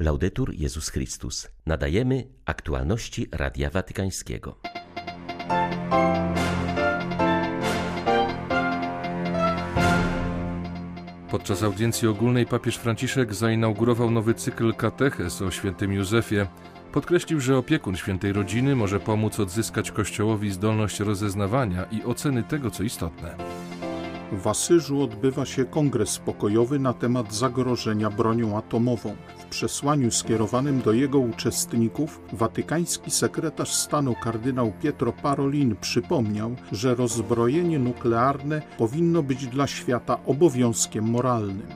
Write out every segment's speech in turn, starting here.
Laudetur Jezus Chrystus. Nadajemy aktualności Radia Watykańskiego. Podczas audiencji ogólnej papież Franciszek zainaugurował nowy cykl kateches o świętym Józefie. Podkreślił, że opiekun świętej rodziny może pomóc odzyskać Kościołowi zdolność rozeznawania i oceny tego, co istotne. W Asyżu odbywa się kongres pokojowy na temat zagrożenia bronią atomową. W przesłaniu skierowanym do jego uczestników watykański sekretarz stanu kardynał Pietro Parolin przypomniał, że rozbrojenie nuklearne powinno być dla świata obowiązkiem moralnym.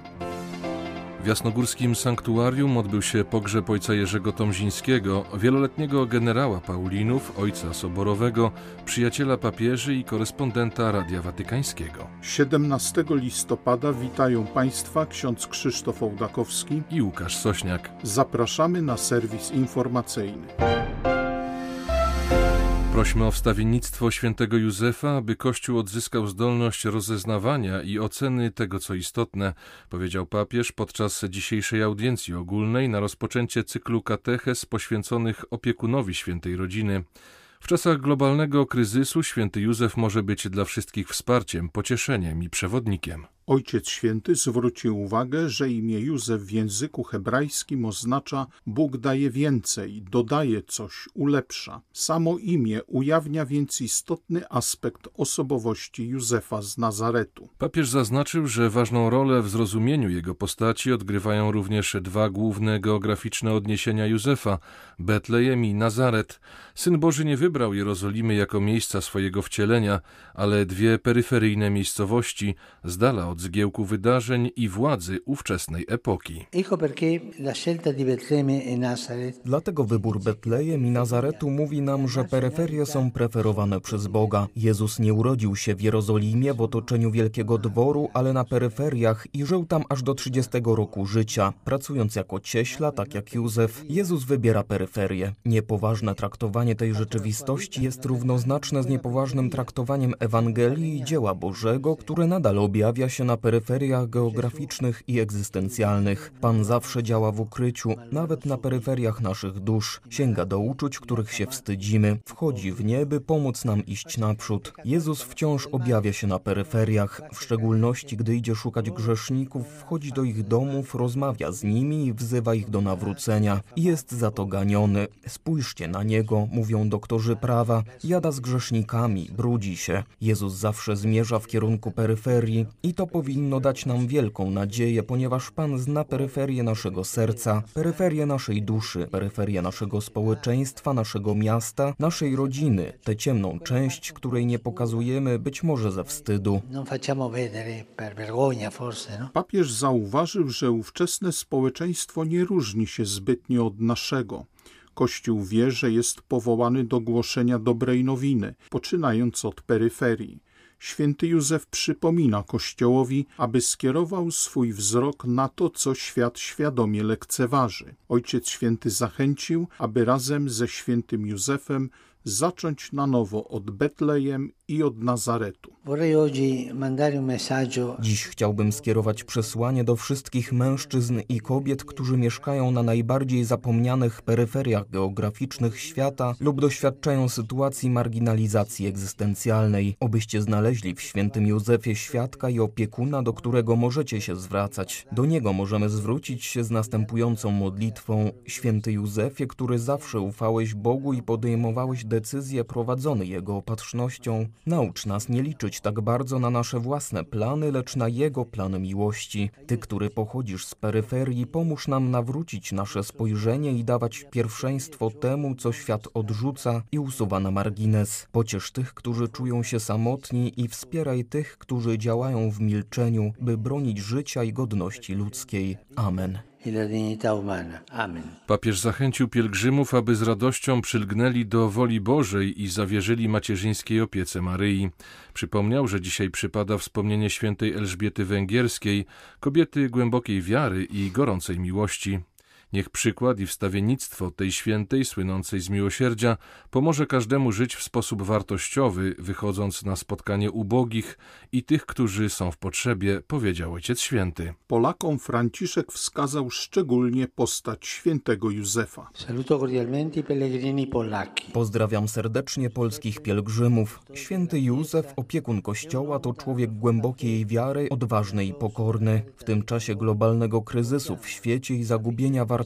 W jasnogórskim sanktuarium odbył się pogrzeb ojca Jerzego Tomzińskiego, wieloletniego generała Paulinów, ojca soborowego, przyjaciela papieży i korespondenta Radia Watykańskiego. 17 listopada witają Państwa ksiądz Krzysztof Ołdakowski i Łukasz Sośniak. Zapraszamy na serwis informacyjny. Prośmy o wstawiennictwo świętego Józefa, aby Kościół odzyskał zdolność rozeznawania i oceny tego, co istotne, powiedział papież podczas dzisiejszej audiencji ogólnej na rozpoczęcie cyklu kateches poświęconych opiekunowi świętej rodziny. W czasach globalnego kryzysu święty Józef może być dla wszystkich wsparciem, pocieszeniem i przewodnikiem. Ojciec Święty zwrócił uwagę, że imię Józef w języku hebrajskim oznacza Bóg daje więcej, dodaje coś, ulepsza. Samo imię ujawnia więc istotny aspekt osobowości Józefa z Nazaretu. Papież zaznaczył, że ważną rolę w zrozumieniu jego postaci odgrywają również dwa główne geograficzne odniesienia Józefa Betlejem i Nazaret. Syn Boży nie wybrał Jerozolimy jako miejsca swojego wcielenia, ale dwie peryferyjne miejscowości z dala od zgiełku wydarzeń i władzy ówczesnej epoki. Dlatego wybór Betlejem i Nazaretu mówi nam, że peryferie są preferowane przez Boga. Jezus nie urodził się w Jerozolimie w otoczeniu wielkiego dworu, ale na peryferiach i żył tam aż do 30 roku życia. Pracując jako cieśla, tak jak Józef, Jezus wybiera peryferię. Niepoważne traktowanie tej rzeczywistości jest równoznaczne z niepoważnym traktowaniem Ewangelii i dzieła Bożego, które nadal objawia się na peryferiach geograficznych i egzystencjalnych. Pan zawsze działa w ukryciu, nawet na peryferiach naszych dusz. Sięga do uczuć, których się wstydzimy. Wchodzi w nie, by pomóc nam iść naprzód. Jezus wciąż objawia się na peryferiach, w szczególności gdy idzie szukać grzeszników, wchodzi do ich domów, rozmawia z nimi i wzywa ich do nawrócenia. Jest za to ganiony. Spójrzcie na niego, mówią doktorzy prawa. Jada z grzesznikami, brudzi się. Jezus zawsze zmierza w kierunku peryferii i to powinno dać nam wielką nadzieję, ponieważ Pan zna peryferię naszego serca, peryferię naszej duszy, peryferię naszego społeczeństwa, naszego miasta, naszej rodziny, tę ciemną część, której nie pokazujemy być może ze wstydu. Papież zauważył, że ówczesne społeczeństwo nie różni się zbytnio od naszego. Kościół wie, że jest powołany do głoszenia dobrej nowiny, poczynając od peryferii. Święty Józef przypomina Kościołowi, aby skierował swój wzrok na to, co świat świadomie lekceważy. Ojciec Święty zachęcił, aby razem ze świętym Józefem zacząć na nowo od Betlejem i od Nazaretu. Dziś chciałbym skierować przesłanie do wszystkich mężczyzn i kobiet, którzy mieszkają na najbardziej zapomnianych peryferiach geograficznych świata lub doświadczają sytuacji marginalizacji egzystencjalnej. Obyście znaleźli w świętym Józefie świadka i opiekuna, do którego możecie się zwracać. Do niego możemy zwrócić się z następującą modlitwą: Święty Józefie, który zawsze ufałeś Bogu i podejmowałeś decyzje prowadzone Jego opatrznością, naucz nas nie liczyć tak bardzo na nasze własne plany, lecz na Jego plan miłości. Ty, który pochodzisz z peryferii, pomóż nam nawrócić nasze spojrzenie i dawać pierwszeństwo temu, co świat odrzuca i usuwa na margines. Pociesz tych, którzy czują się samotni i wspieraj tych, którzy działają w milczeniu, by bronić życia i godności ludzkiej. Amen. Papież zachęcił pielgrzymów, aby z radością przylgnęli do woli Bożej i zawierzyli macierzyńskiej opiece Maryi. Przypomniał, że dzisiaj przypada wspomnienie świętej Elżbiety Węgierskiej, kobiety głębokiej wiary i gorącej miłości. Niech przykład i wstawiennictwo tej świętej, słynącej z miłosierdzia, pomoże każdemu żyć w sposób wartościowy, wychodząc na spotkanie ubogich i tych, którzy są w potrzebie, powiedział Ojciec Święty. Polakom Franciszek wskazał szczególnie postać świętego Józefa. Pozdrawiam serdecznie polskich pielgrzymów. Święty Józef, opiekun Kościoła, to człowiek głębokiej wiary, odważny i pokorny. W tym czasie globalnego kryzysu w świecie i zagubienia wartości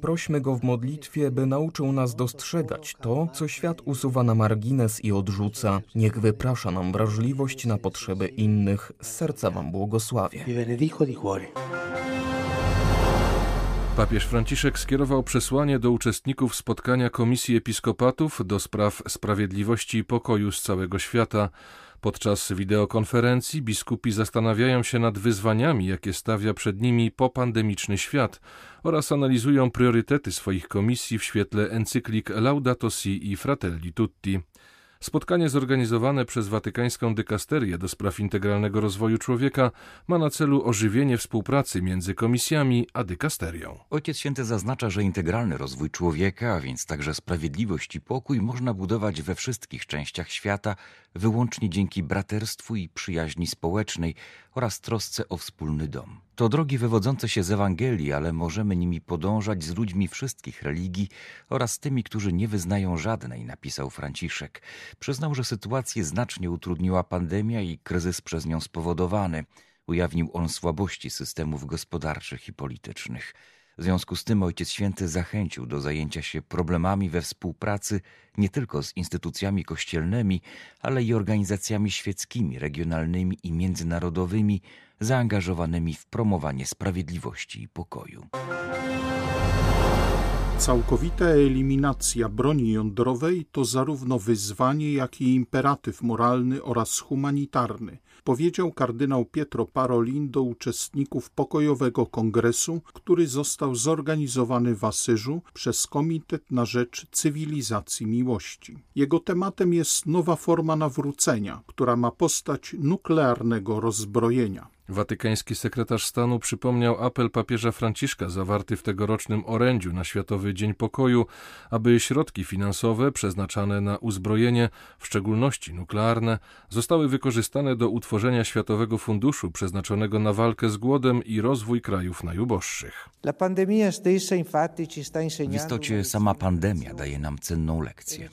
prośmy go w modlitwie, by nauczył nas dostrzegać to, co świat usuwa na margines i odrzuca. Niech wyprasza nam wrażliwość na potrzeby innych. Z serca Wam błogosławię. Papież Franciszek skierował przesłanie do uczestników spotkania Komisji Episkopatów do spraw sprawiedliwości i pokoju z całego świata. Podczas wideokonferencji biskupi zastanawiają się nad wyzwaniami, jakie stawia przed nimi popandemiczny świat oraz analizują priorytety swoich komisji w świetle encyklik Laudato Si i Fratelli Tutti. Spotkanie zorganizowane przez Watykańską Dykasterię do spraw integralnego rozwoju człowieka ma na celu ożywienie współpracy między komisjami a dykasterią. Ojciec Święty zaznacza, że integralny rozwój człowieka, a więc także sprawiedliwość i pokój można budować we wszystkich częściach świata wyłącznie dzięki braterstwu i przyjaźni społecznej oraz trosce o wspólny dom. To drogi wywodzące się z Ewangelii, ale możemy nimi podążać z ludźmi wszystkich religii oraz tymi, którzy nie wyznają żadnej, napisał Franciszek. Przyznał, że sytuację znacznie utrudniła pandemia i kryzys przez nią spowodowany. Ujawnił on słabości systemów gospodarczych i politycznych. W związku z tym Ojciec Święty zachęcił do zajęcia się problemami we współpracy nie tylko z instytucjami kościelnymi, ale i organizacjami świeckimi, regionalnymi i międzynarodowymi, zaangażowanymi w promowanie sprawiedliwości i pokoju. Całkowita eliminacja broni jądrowej to zarówno wyzwanie, jak i imperatyw moralny oraz humanitarny, powiedział kardynał Pietro Parolin do uczestników pokojowego kongresu, który został zorganizowany w Asyżu przez Komitet na Rzecz Cywilizacji Miłości. Jego tematem jest nowa forma nawrócenia, która ma postać nuklearnego rozbrojenia. Watykański sekretarz stanu przypomniał apel papieża Franciszka zawarty w tegorocznym orędziu na Światowy Dzień Pokoju, aby środki finansowe przeznaczane na uzbrojenie, w szczególności nuklearne, zostały wykorzystane do utworzenia Światowego Funduszu przeznaczonego na walkę z głodem i rozwój krajów najuboższych. W istocie sama pandemia daje nam cenną lekcję.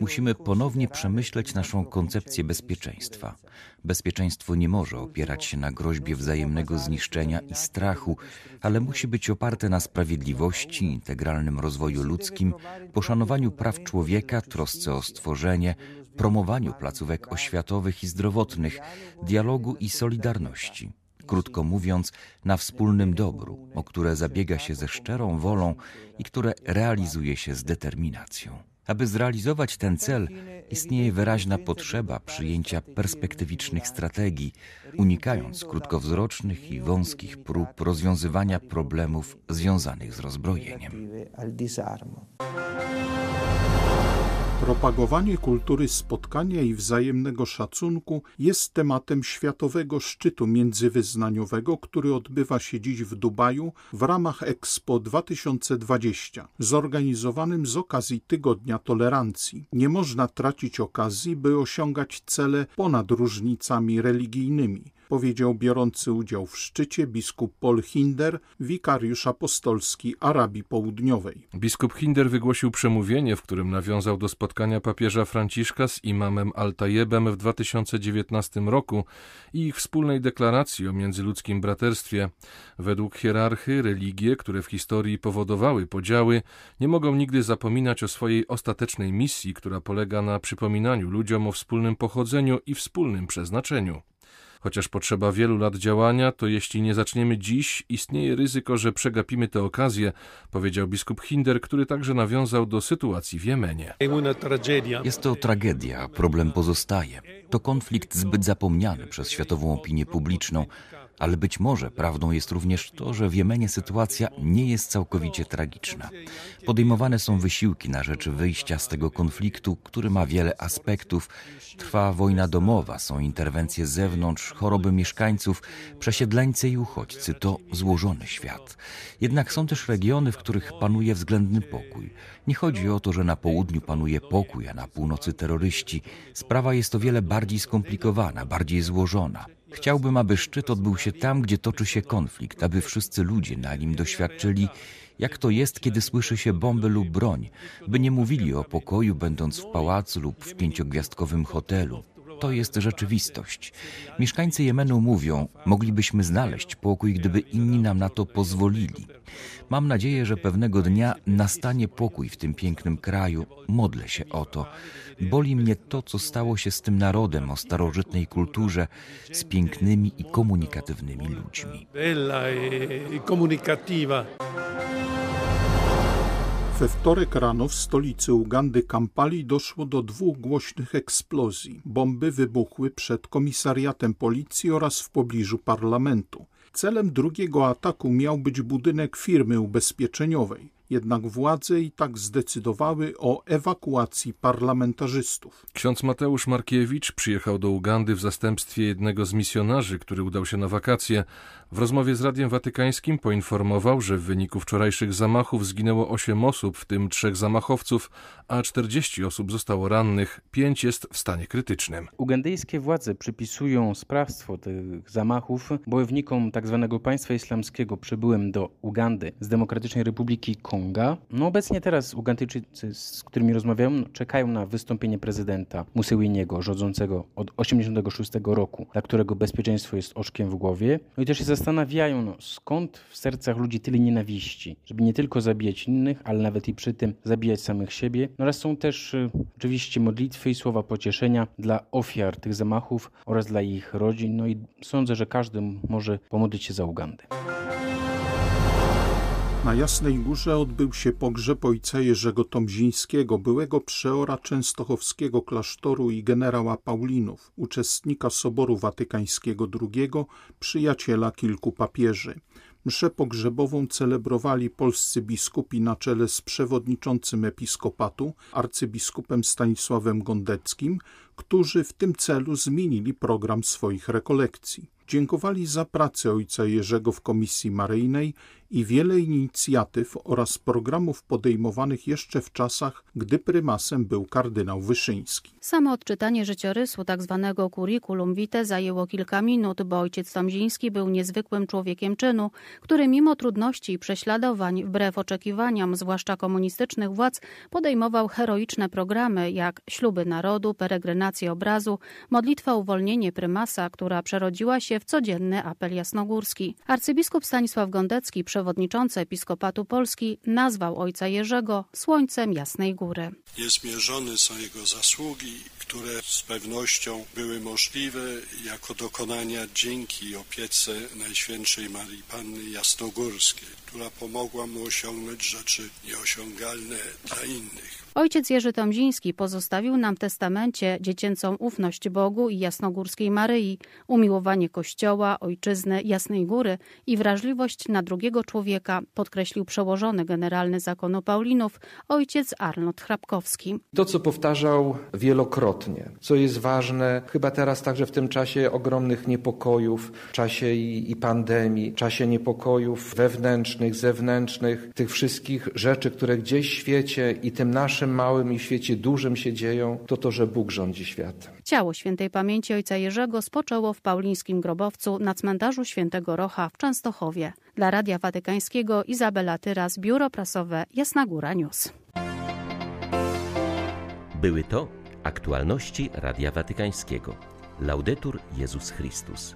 Musimy ponownie przemyśleć naszą koncepcję bezpieczeństwa. Bezpieczeństwo nie może opierać się na groźbie wzajemnego zniszczenia i strachu, ale musi być oparte na sprawiedliwości, integralnym rozwoju ludzkim, poszanowaniu praw człowieka, trosce o stworzenie, promowaniu placówek oświatowych i zdrowotnych, dialogu i solidarności. Krótko mówiąc, na wspólnym dobru, o które zabiega się ze szczerą wolą i które realizuje się z determinacją. Aby zrealizować ten cel, istnieje wyraźna potrzeba przyjęcia perspektywicznych strategii, unikając krótkowzrocznych i wąskich prób rozwiązywania problemów związanych z rozbrojeniem. Propagowanie kultury spotkania i wzajemnego szacunku jest tematem Światowego Szczytu Międzywyznaniowego, który odbywa się dziś w Dubaju w ramach Expo 2020, zorganizowanym z okazji Tygodnia Tolerancji. Nie można tracić okazji, by osiągać cele ponad różnicami religijnymi powiedział biorący udział w szczycie biskup Paul Hinder, wikariusz apostolski Arabii Południowej. Biskup Hinder wygłosił przemówienie, w którym nawiązał do spotkania papieża Franciszka z imamem Altajebem w 2019 roku i ich wspólnej deklaracji o międzyludzkim braterstwie. Według hierarchy religie, które w historii powodowały podziały, nie mogą nigdy zapominać o swojej ostatecznej misji, która polega na przypominaniu ludziom o wspólnym pochodzeniu i wspólnym przeznaczeniu. Chociaż potrzeba wielu lat działania, to jeśli nie zaczniemy dziś, istnieje ryzyko, że przegapimy tę okazję, powiedział biskup Hinder, który także nawiązał do sytuacji w Jemenie. Jest to tragedia, problem pozostaje. To konflikt zbyt zapomniany przez światową opinię publiczną. Ale być może prawdą jest również to, że w Jemenie sytuacja nie jest całkowicie tragiczna. Podejmowane są wysiłki na rzecz wyjścia z tego konfliktu, który ma wiele aspektów. Trwa wojna domowa, są interwencje z zewnątrz, choroby mieszkańców, przesiedleńcy i uchodźcy. To złożony świat. Jednak są też regiony, w których panuje względny pokój. Nie chodzi o to, że na południu panuje pokój, a na północy terroryści. Sprawa jest o wiele bardziej skomplikowana, bardziej złożona. Chciałbym, aby szczyt odbył się tam, gdzie toczy się konflikt, aby wszyscy ludzie na nim doświadczyli, jak to jest, kiedy słyszy się bomby lub broń, by nie mówili o pokoju, będąc w pałacu lub w pięciogwiazdkowym hotelu. To jest rzeczywistość. Mieszkańcy Jemenu mówią, moglibyśmy znaleźć pokój, gdyby inni nam na to pozwolili. Mam nadzieję, że pewnego dnia nastanie pokój w tym pięknym kraju. Modlę się o to. Boli mnie to, co stało się z tym narodem o starożytnej kulturze, z pięknymi i komunikatywnymi ludźmi. Bella e komunikatywa. We wtorek rano w stolicy Ugandy Kampali doszło do dwóch głośnych eksplozji. Bomby wybuchły przed komisariatem policji oraz w pobliżu parlamentu. Celem drugiego ataku miał być budynek firmy ubezpieczeniowej. Jednak władze i tak zdecydowały o ewakuacji parlamentarzystów. Ksiądz Mateusz Markiewicz przyjechał do Ugandy w zastępstwie jednego z misjonarzy, który udał się na wakacje. W rozmowie z Radiem Watykańskim poinformował, że w wyniku wczorajszych zamachów zginęło 8 osób, w tym trzech zamachowców, a 40 osób zostało rannych. Pięć jest w stanie krytycznym. Ugandyjskie władze przypisują sprawstwo tych zamachów bojownikom tzw. Tak państwa islamskiego przybyłym do Ugandy z Demokratycznej Republiki Konga. No obecnie teraz Ugandyjczycy, z którymi rozmawiam, czekają na wystąpienie prezydenta Musewiniego, rządzącego od 1986 roku, dla którego bezpieczeństwo jest oczkiem w głowie. No i też się zastanawiają, no, skąd w sercach ludzi tyle nienawiści, żeby nie tylko zabijać innych, ale nawet i przy tym zabijać samych siebie. No oraz są też y, oczywiście modlitwy i słowa pocieszenia dla ofiar tych zamachów oraz dla ich rodzin. No i sądzę, że każdy może pomodlić się za Ugandę. Na Jasnej Górze odbył się pogrzeb ojca Jerzego Tomzińskiego, byłego przeora częstochowskiego klasztoru i generała Paulinów, uczestnika Soboru Watykańskiego II, przyjaciela kilku papieży. Mszę pogrzebową celebrowali polscy biskupi na czele z przewodniczącym episkopatu, arcybiskupem Stanisławem Gondeckim, którzy w tym celu zmienili program swoich rekolekcji. Dziękowali za pracę ojca Jerzego w Komisji Maryjnej i wiele inicjatyw oraz programów podejmowanych jeszcze w czasach, gdy prymasem był kardynał Wyszyński. Samo odczytanie życiorysu tzw. Tak curriculum vitae zajęło kilka minut, bo ojciec Tomziński był niezwykłym człowiekiem czynu, który mimo trudności i prześladowań, wbrew oczekiwaniom, zwłaszcza komunistycznych władz, podejmował heroiczne programy jak śluby narodu, peregrinację obrazu, modlitwa uwolnienie prymasa, która przerodziła się w codzienny apel jasnogórski. Arcybiskup Stanisław Gondecki, przewodniczący Episkopatu Polski, nazwał ojca Jerzego słońcem Jasnej Góry. Niezmierzone są jego zasługi, które z pewnością były możliwe jako dokonania dzięki opiece Najświętszej Marii Panny Jasnogórskiej, która pomogła mu osiągnąć rzeczy nieosiągalne dla innych. Ojciec Jerzy Tomziński pozostawił nam w testamencie dziecięcą ufność Bogu i jasnogórskiej Maryi, umiłowanie Kościoła, ojczyzny, Jasnej Góry i wrażliwość na drugiego człowieka, podkreślił przełożony generalny zakonu Paulinów, ojciec Arnold Hrabkowski. To, co powtarzał wielokrotnie, co jest ważne, chyba teraz także w tym czasie ogromnych niepokojów, czasie i, i pandemii, czasie niepokojów wewnętrznych, zewnętrznych, tych wszystkich rzeczy, które gdzieś w świecie i tym naszym naszym małym i świecie dużym się dzieją, to to, że Bóg rządzi światem. Ciało świętej pamięci ojca Jerzego spoczęło w paulińskim grobowcu na cmentarzu świętego Rocha w Częstochowie. Dla Radia Watykańskiego Izabela Tyras, Biuro Prasowe Jasna Góra News. Były to aktualności Radia Watykańskiego. Laudetur Jezus Chrystus.